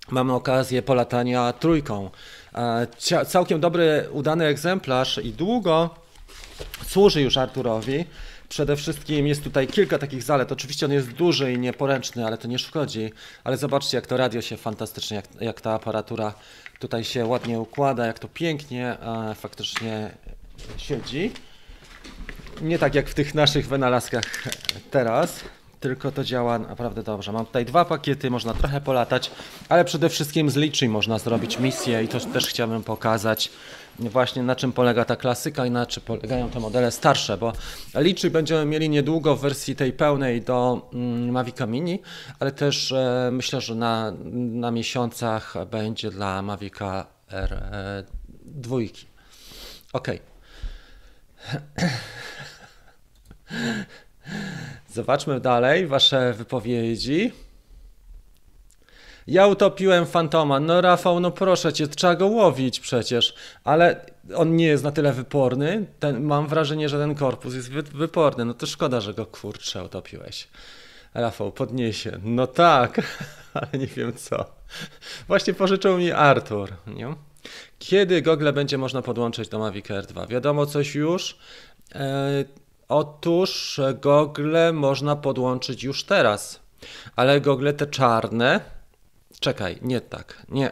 Speaker 1: mamy okazję polatania trójką. E, Całkiem dobry, udany egzemplarz i długo służy już Arturowi. Przede wszystkim jest tutaj kilka takich zalet. Oczywiście on jest duży i nieporęczny, ale to nie szkodzi. Ale zobaczcie, jak to radio się fantastycznie, jak, jak ta aparatura tutaj się ładnie układa, jak to pięknie e, faktycznie siedzi. Nie tak jak w tych naszych wynalazkach teraz, tylko to działa naprawdę dobrze. Mam tutaj dwa pakiety, można trochę polatać, ale przede wszystkim z Litchi można zrobić misję i to też chciałbym pokazać właśnie na czym polega ta klasyka i na czym polegają te modele starsze, bo Litchi będziemy mieli niedługo w wersji tej pełnej do mm, Mavica Mini, ale też e, myślę, że na, na miesiącach będzie dla Mavica R2. Okej. Zobaczmy dalej wasze wypowiedzi. Ja utopiłem fantoma. No Rafał, no proszę cię, trzeba go łowić przecież. Ale on nie jest na tyle wyporny. Ten, mam wrażenie, że ten korpus jest wy, wyporny. No to szkoda, że go kurczę utopiłeś. Rafał, podniesie. No tak, ale nie wiem co. Właśnie pożyczył mi Artur. Nie? Kiedy gogle będzie można podłączyć do Mavic Air 2? Wiadomo coś już? E, otóż gogle można podłączyć już teraz. Ale gogle te czarne, Czekaj, nie tak, nie.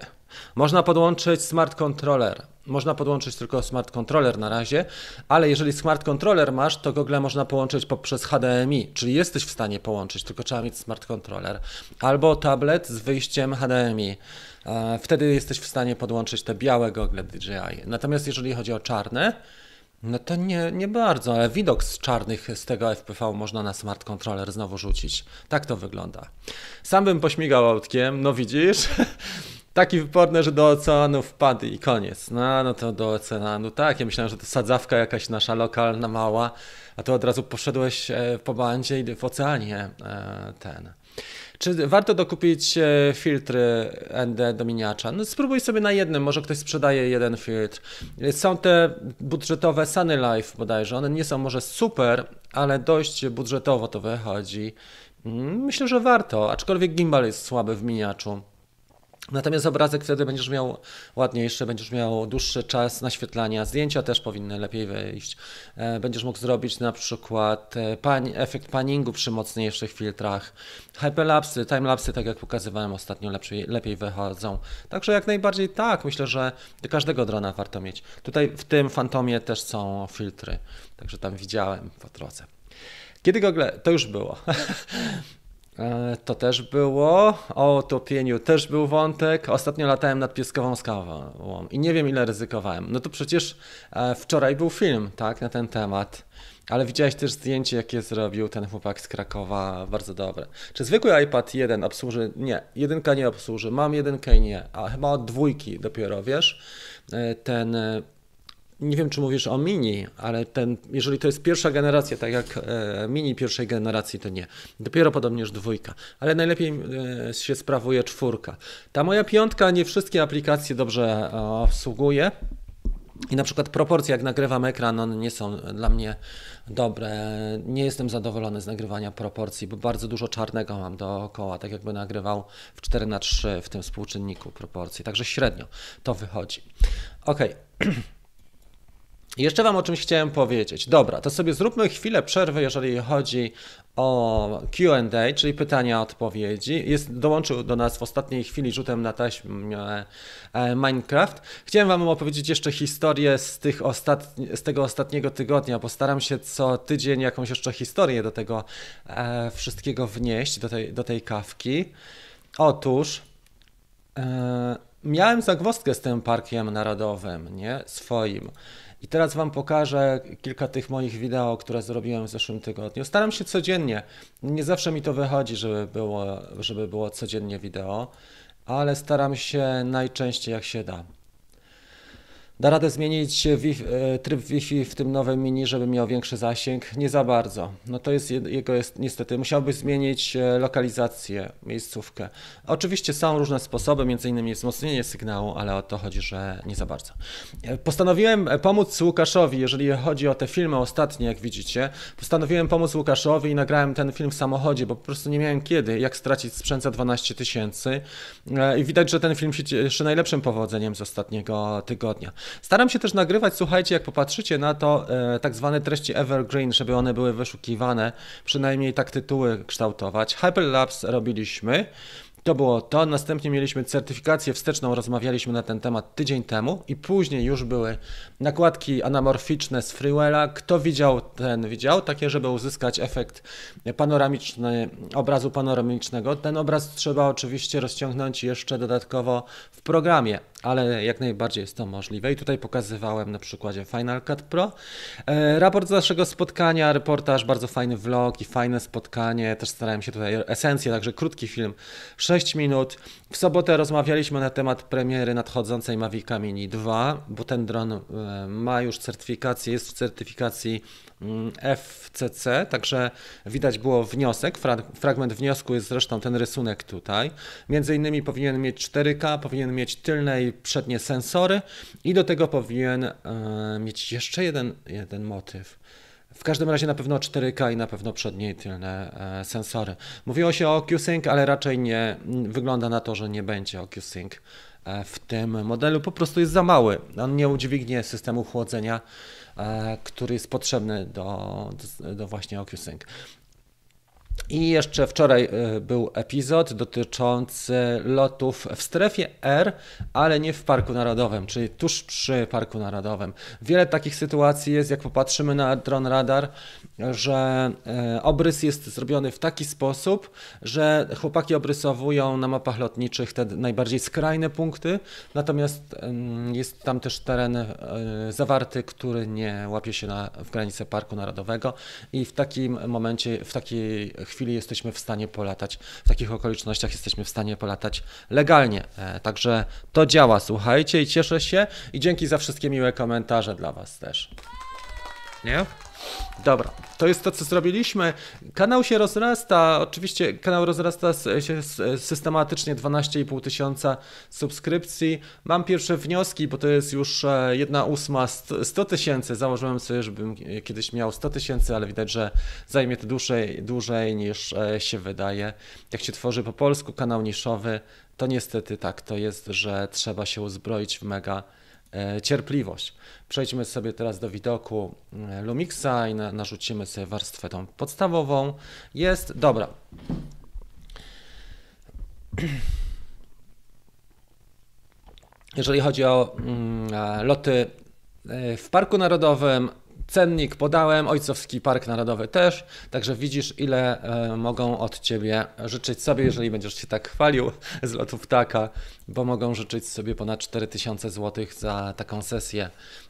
Speaker 1: Można podłączyć smart controller. Można podłączyć tylko smart controller na razie, ale jeżeli smart controller masz, to gogle można połączyć poprzez HDMI, czyli jesteś w stanie połączyć, tylko trzeba mieć smart controller. Albo tablet z wyjściem HDMI. E, Wtedy jesteś w stanie podłączyć te białe gogle DJI. Natomiast jeżeli chodzi o czarne, no to nie, nie bardzo, ale widok z czarnych z tego FPV można na smart controller znowu rzucić. Tak to wygląda. Sam bym pośmigał autkiem, no widzisz. taki wyporny, że do oceanu wpadł i koniec. No, no to do oceanu, tak. Ja myślałem, że to sadzawka jakaś nasza lokalna, mała, a to od razu poszedłeś e, po bandzie i w oceanie e, ten. Czy warto dokupić e, filtry ND Dominiacza? No spróbuj sobie na jednym, może ktoś sprzedaje jeden filtr. Są te budżetowe Sunny Life bodajże, one nie są może super, ale dość budżetowo to wychodzi. Mm, Myślę, że warto, aczkolwiek gimbal jest słaby w miniaczu. Natomiast obrazek wtedy będziesz miał ładniejszy, będziesz miał dłuższy czas naświetlania. Zdjęcia też powinny lepiej wyjść. E, Będziesz mógł zrobić na przykład e, pan, efekt paningu przy mocniejszych filtrach. Hyperlapsy, timelapsy, tak jak pokazywałem ostatnio, lepiej, lepiej wychodzą. Także jak najbardziej tak, myślę, że do każdego drona warto mieć. Tutaj w tym Fantomie też są filtry, także tam widziałem po drodze. Kiedy gogle? To już było. E, To też było. O topieniu też był wątek. Ostatnio latałem nad pieskową skałą i nie wiem ile ryzykowałem. No to przecież e, wczoraj był film, tak, na ten temat. Ale widziałeś też zdjęcie, jakie zrobił ten chłopak z Krakowa, bardzo dobre. Czy zwykły iPad 1 obsłuży? Nie, jedynka nie obsłuży. Mam jedynkę i nie, a chyba od dwójki dopiero, wiesz? E, Ten nie wiem, czy mówisz o mini, ale ten, jeżeli to jest pierwsza generacja, tak jak e, mini pierwszej generacji, to nie. Dopiero podobnież dwójka, ale najlepiej e, się sprawuje czwórka. Ta moja piątka nie wszystkie aplikacje dobrze e, obsługuje. I na przykład proporcje, jak nagrywam ekran, one nie są dla mnie dobre. Nie jestem zadowolony z nagrywania proporcji, bo bardzo dużo czarnego mam dookoła, tak jakby nagrywał w 4 na 3 w tym współczynniku proporcji. Także średnio to wychodzi. Okej. I Jeszcze Wam o czymś chciałem powiedzieć. Dobra, to sobie zróbmy chwilę przerwy, jeżeli chodzi o QA, czyli pytania, odpowiedzi. Jest, dołączył do nas w ostatniej chwili rzutem na taśmę e, Minecraft. Chciałem Wam opowiedzieć jeszcze historię z, tych ostatni, z tego ostatniego tygodnia, bo staram się co tydzień jakąś jeszcze historię do tego e, wszystkiego wnieść, do tej, do tej kawki. Otóż. E, miałem zagwozdkę z tym parkiem narodowym, nie? Swoim. I teraz Wam pokażę kilka tych moich wideo, które zrobiłem w zeszłym tygodniu. Staram się codziennie, nie zawsze mi to wychodzi, żeby było, żeby było codziennie wideo, ale staram się najczęściej jak się da. Da radę zmienić e, tryb Wi-Fi w tym nowym mini, żeby miał większy zasięg? Nie za bardzo. No to jest jego jest niestety. Musiałbyś zmienić e, lokalizację, miejscówkę. Oczywiście są różne sposoby, między innymi wzmocnienie sygnału, ale o to chodzi, że nie za bardzo. E, Postanowiłem pomóc Łukaszowi, jeżeli chodzi o te filmy ostatnie, jak widzicie. Postanowiłem pomóc Łukaszowi i nagrałem ten film w samochodzie, bo po prostu nie miałem kiedy, jak stracić sprzęt za 12 tysięcy. I widać, że ten film się cieszy najlepszym powodzeniem z ostatniego tygodnia. Staram się też nagrywać, słuchajcie, jak popatrzycie na to, e, tak zwane treści evergreen, żeby one były wyszukiwane, przynajmniej tak tytuły kształtować. Hyperlapse robiliśmy. To było to. Następnie mieliśmy certyfikację wsteczną, rozmawialiśmy na ten temat tydzień temu i później już były nakładki anamorficzne z Freewella. Kto widział, ten widział, takie, żeby uzyskać efekt panoramiczny, obrazu panoramicznego. Ten obraz trzeba oczywiście rozciągnąć jeszcze dodatkowo w programie, ale jak najbardziej jest to możliwe. I tutaj pokazywałem na przykładzie Final Cut Pro. E, raport z naszego spotkania, reportaż, bardzo fajny vlog i fajne spotkanie. Też starałem się tutaj esencję, także krótki film, 6 minut. W sobotę rozmawialiśmy na temat premiery nadchodzącej Mavica Mini 2, bo ten dron e, ma już certyfikację, jest w certyfikacji mm, FCC, także widać było wniosek, fra fragment wniosku jest zresztą ten rysunek tutaj. Między innymi powinien mieć 4K, powinien mieć tylne i przednie sensory i do tego powinien e, mieć jeszcze jeden, jeden motyw. W każdym razie na pewno 4K i na pewno przednie i tylne e, sensory. Mówiło się o Q-Sync, ale raczej nie wygląda na to, że nie będzie o Q-Sync e, w tym modelu. Po prostu jest za mały. On nie udźwignie systemu chłodzenia, e, który jest potrzebny do, do, do właśnie OcuSync. I jeszcze wczoraj y, był epizod dotyczący lotów w strefie R, ale nie w Parku Narodowym, czyli tuż przy Parku Narodowym. Wiele takich sytuacji jest, jak popatrzymy na dron radar, że y, obrys jest zrobiony w taki sposób, że chłopaki obrysowują na mapach lotniczych te najbardziej skrajne punkty, natomiast jest tam też teren y, zawarty, który nie łapie się na, w granice Parku Narodowego i w takim momencie, w takiej chwili jesteśmy w stanie polatać, w takich okolicznościach jesteśmy w stanie polatać legalnie. E, Także to działa, słuchajcie i cieszę się i dzięki za wszystkie miłe komentarze dla Was też. Nie? Dobra, to jest to, co zrobiliśmy. Kanał się rozrasta, oczywiście kanał rozrasta się systematycznie 12,5 tysiąca subskrypcji. Mam pierwsze wnioski, bo to jest już e, jedna ósma st- 100 tysięcy. Założyłem sobie, żebym e, kiedyś miał 100 tysięcy, ale widać, że zajmie to dłużej, dłużej niż e, się wydaje. Jak się tworzy po polsku kanał niszowy, to niestety tak to jest, że trzeba się uzbroić w mega e, cierpliwość. Przejdźmy sobie teraz do widoku e, Lumixa i na, narzucimy sobie warstwę tą podstawową. Jest, dobra. Jeżeli chodzi o mm, e, loty e, w Parku Narodowym, cennik podałem, Ojcowski Park Narodowy też, także widzisz ile e, mogą od Ciebie życzyć sobie, jeżeli będziesz się tak chwalił z lotu ptaka, bo mogą życzyć sobie ponad 4000 zł za taką sesję,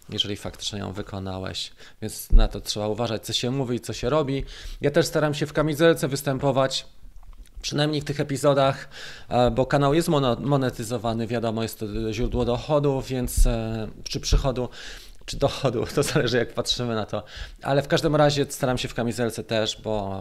Speaker 1: jeżeli faktycznie ją wykonałeś, więc na to trzeba uważać, co się mówi i co się robi. Ja też staram się w kamizelce występować, Przynajmniej w tych epizodach, e, bo kanał jest monetyzowany, wiadomo, jest to źródło dochodu, więc e, czy przychodu, czy dochodu, to zależy jak patrzymy na to. Ale w każdym razie staram się w kamizelce też, bo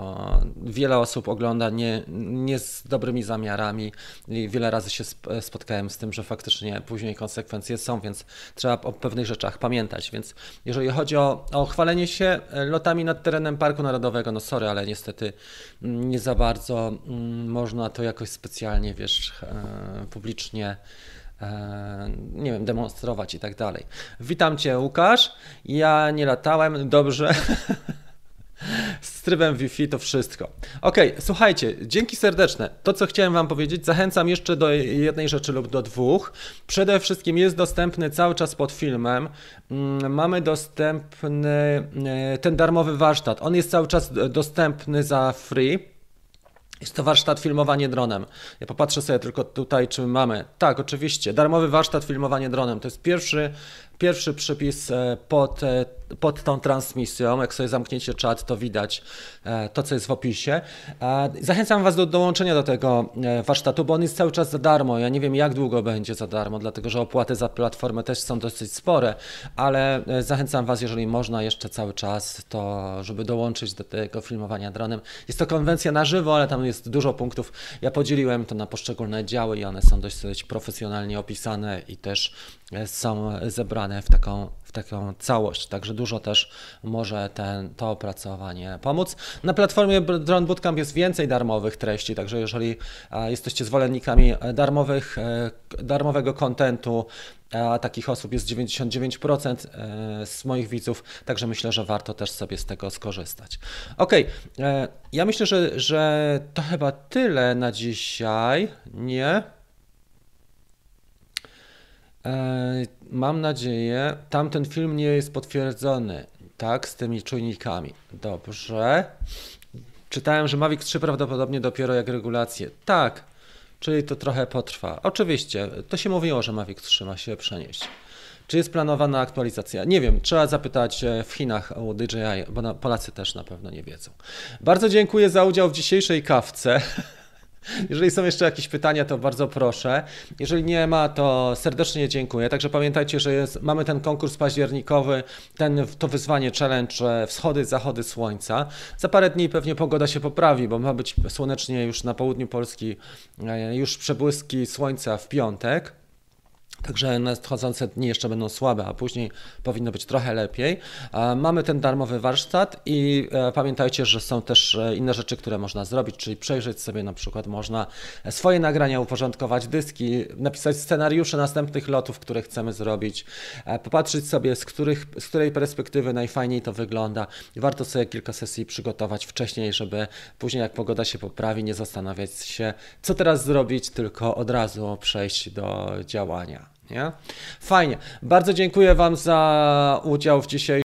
Speaker 1: wiele osób ogląda nie, nie z dobrymi zamiarami i wiele razy się sp- spotkałem z tym, że faktycznie później konsekwencje są, więc trzeba o pewnych rzeczach pamiętać. Więc jeżeli chodzi o, o chwalenie się lotami nad terenem Parku Narodowego, no sorry, ale niestety nie za bardzo mm, można to jakoś specjalnie, wiesz, e, publicznie nie wiem, demonstrować i tak dalej. Witam Cię, Łukasz. Ja nie latałem, dobrze. Z trybem Wi-Fi to wszystko. Ok, słuchajcie, dzięki serdeczne. To, co chciałem Wam powiedzieć, zachęcam jeszcze do jednej rzeczy lub do dwóch. Przede wszystkim jest dostępny cały czas pod filmem. Mm, Mamy dostępny e, ten darmowy warsztat. On jest cały czas e, dostępny za free. Jest to warsztat filmowanie dronem. Ja popatrzę sobie tylko tutaj, czy mamy. Tak, oczywiście. Darmowy warsztat filmowanie dronem. To jest pierwszy, pierwszy przypis e, pod, e, pod tą transmisją. Jak sobie zamkniecie czat, to widać e, to, co jest w opisie. Zachęcam Was do dołączenia do tego warsztatu, bo on jest cały czas za darmo. Ja nie wiem, jak długo będzie za darmo, dlatego że opłaty za platformę też są dosyć spore, ale zachęcam Was, jeżeli można jeszcze cały czas, to żeby dołączyć do tego filmowania dronem. Jest to konwencja na żywo, ale tam jest dużo punktów. Ja podzieliłem to na poszczególne działy i one są dość, profesjonalnie opisane i też są zebrane w taką, w taką całość. Także dużo też może ten, to opracowanie pomóc. Na platformie Drone Bootcamp jest więcej darmowych treści, także jeżeli e, jesteście zwolennikami e, darmowych, e, darmowego kontentu, a takich osób jest 99% e, z moich widzów, także myślę, że warto też sobie z tego skorzystać. Ok, ja myślę, że, że to chyba tyle na dzisiaj. Nie? E, Mam nadzieję, tamten film nie jest potwierdzony, tak, z tymi czujnikami. Dobrze. Czytałem, że Mavic 3 prawdopodobnie dopiero jak regulacje. Tak, czyli to trochę potrwa. Oczywiście, to się mówiło, że Mavic 3 ma się przenieść. Czy jest planowana aktualizacja? Nie wiem, trzeba zapytać e, w Chinach o DJI, bo Polacy też na pewno nie wiedzą. Bardzo dziękuję za udział w dzisiejszej kawce. Jeżeli są jeszcze jakieś pytania, to bardzo proszę. Jeżeli nie ma, to serdecznie dziękuję. Także pamiętajcie, że jest, mamy ten konkurs październikowy, ten, to wyzwanie challenge e, wschody, zachody słońca. Za parę dni pewnie pogoda się poprawi, bo ma być słonecznie już na południu Polski, e, już przebłyski słońca w piątek. Także nadchodzące dni jeszcze będą słabe, a później powinno być trochę lepiej. Mamy ten darmowy warsztat i e, pamiętajcie, że są też e, inne rzeczy, które można zrobić, czyli przejrzeć sobie na przykład można swoje nagrania uporządkować, dyski, napisać scenariusze następnych lotów, które chcemy zrobić, e, popatrzeć sobie z, których, z której perspektywy najfajniej to wygląda. I warto sobie kilka sesji przygotować wcześniej, żeby później jak pogoda się poprawi, nie zastanawiać się, co teraz zrobić, tylko od razu przejść do działania. Nie? Fajnie. Bardzo dziękuję Wam za udział w dzisiejszym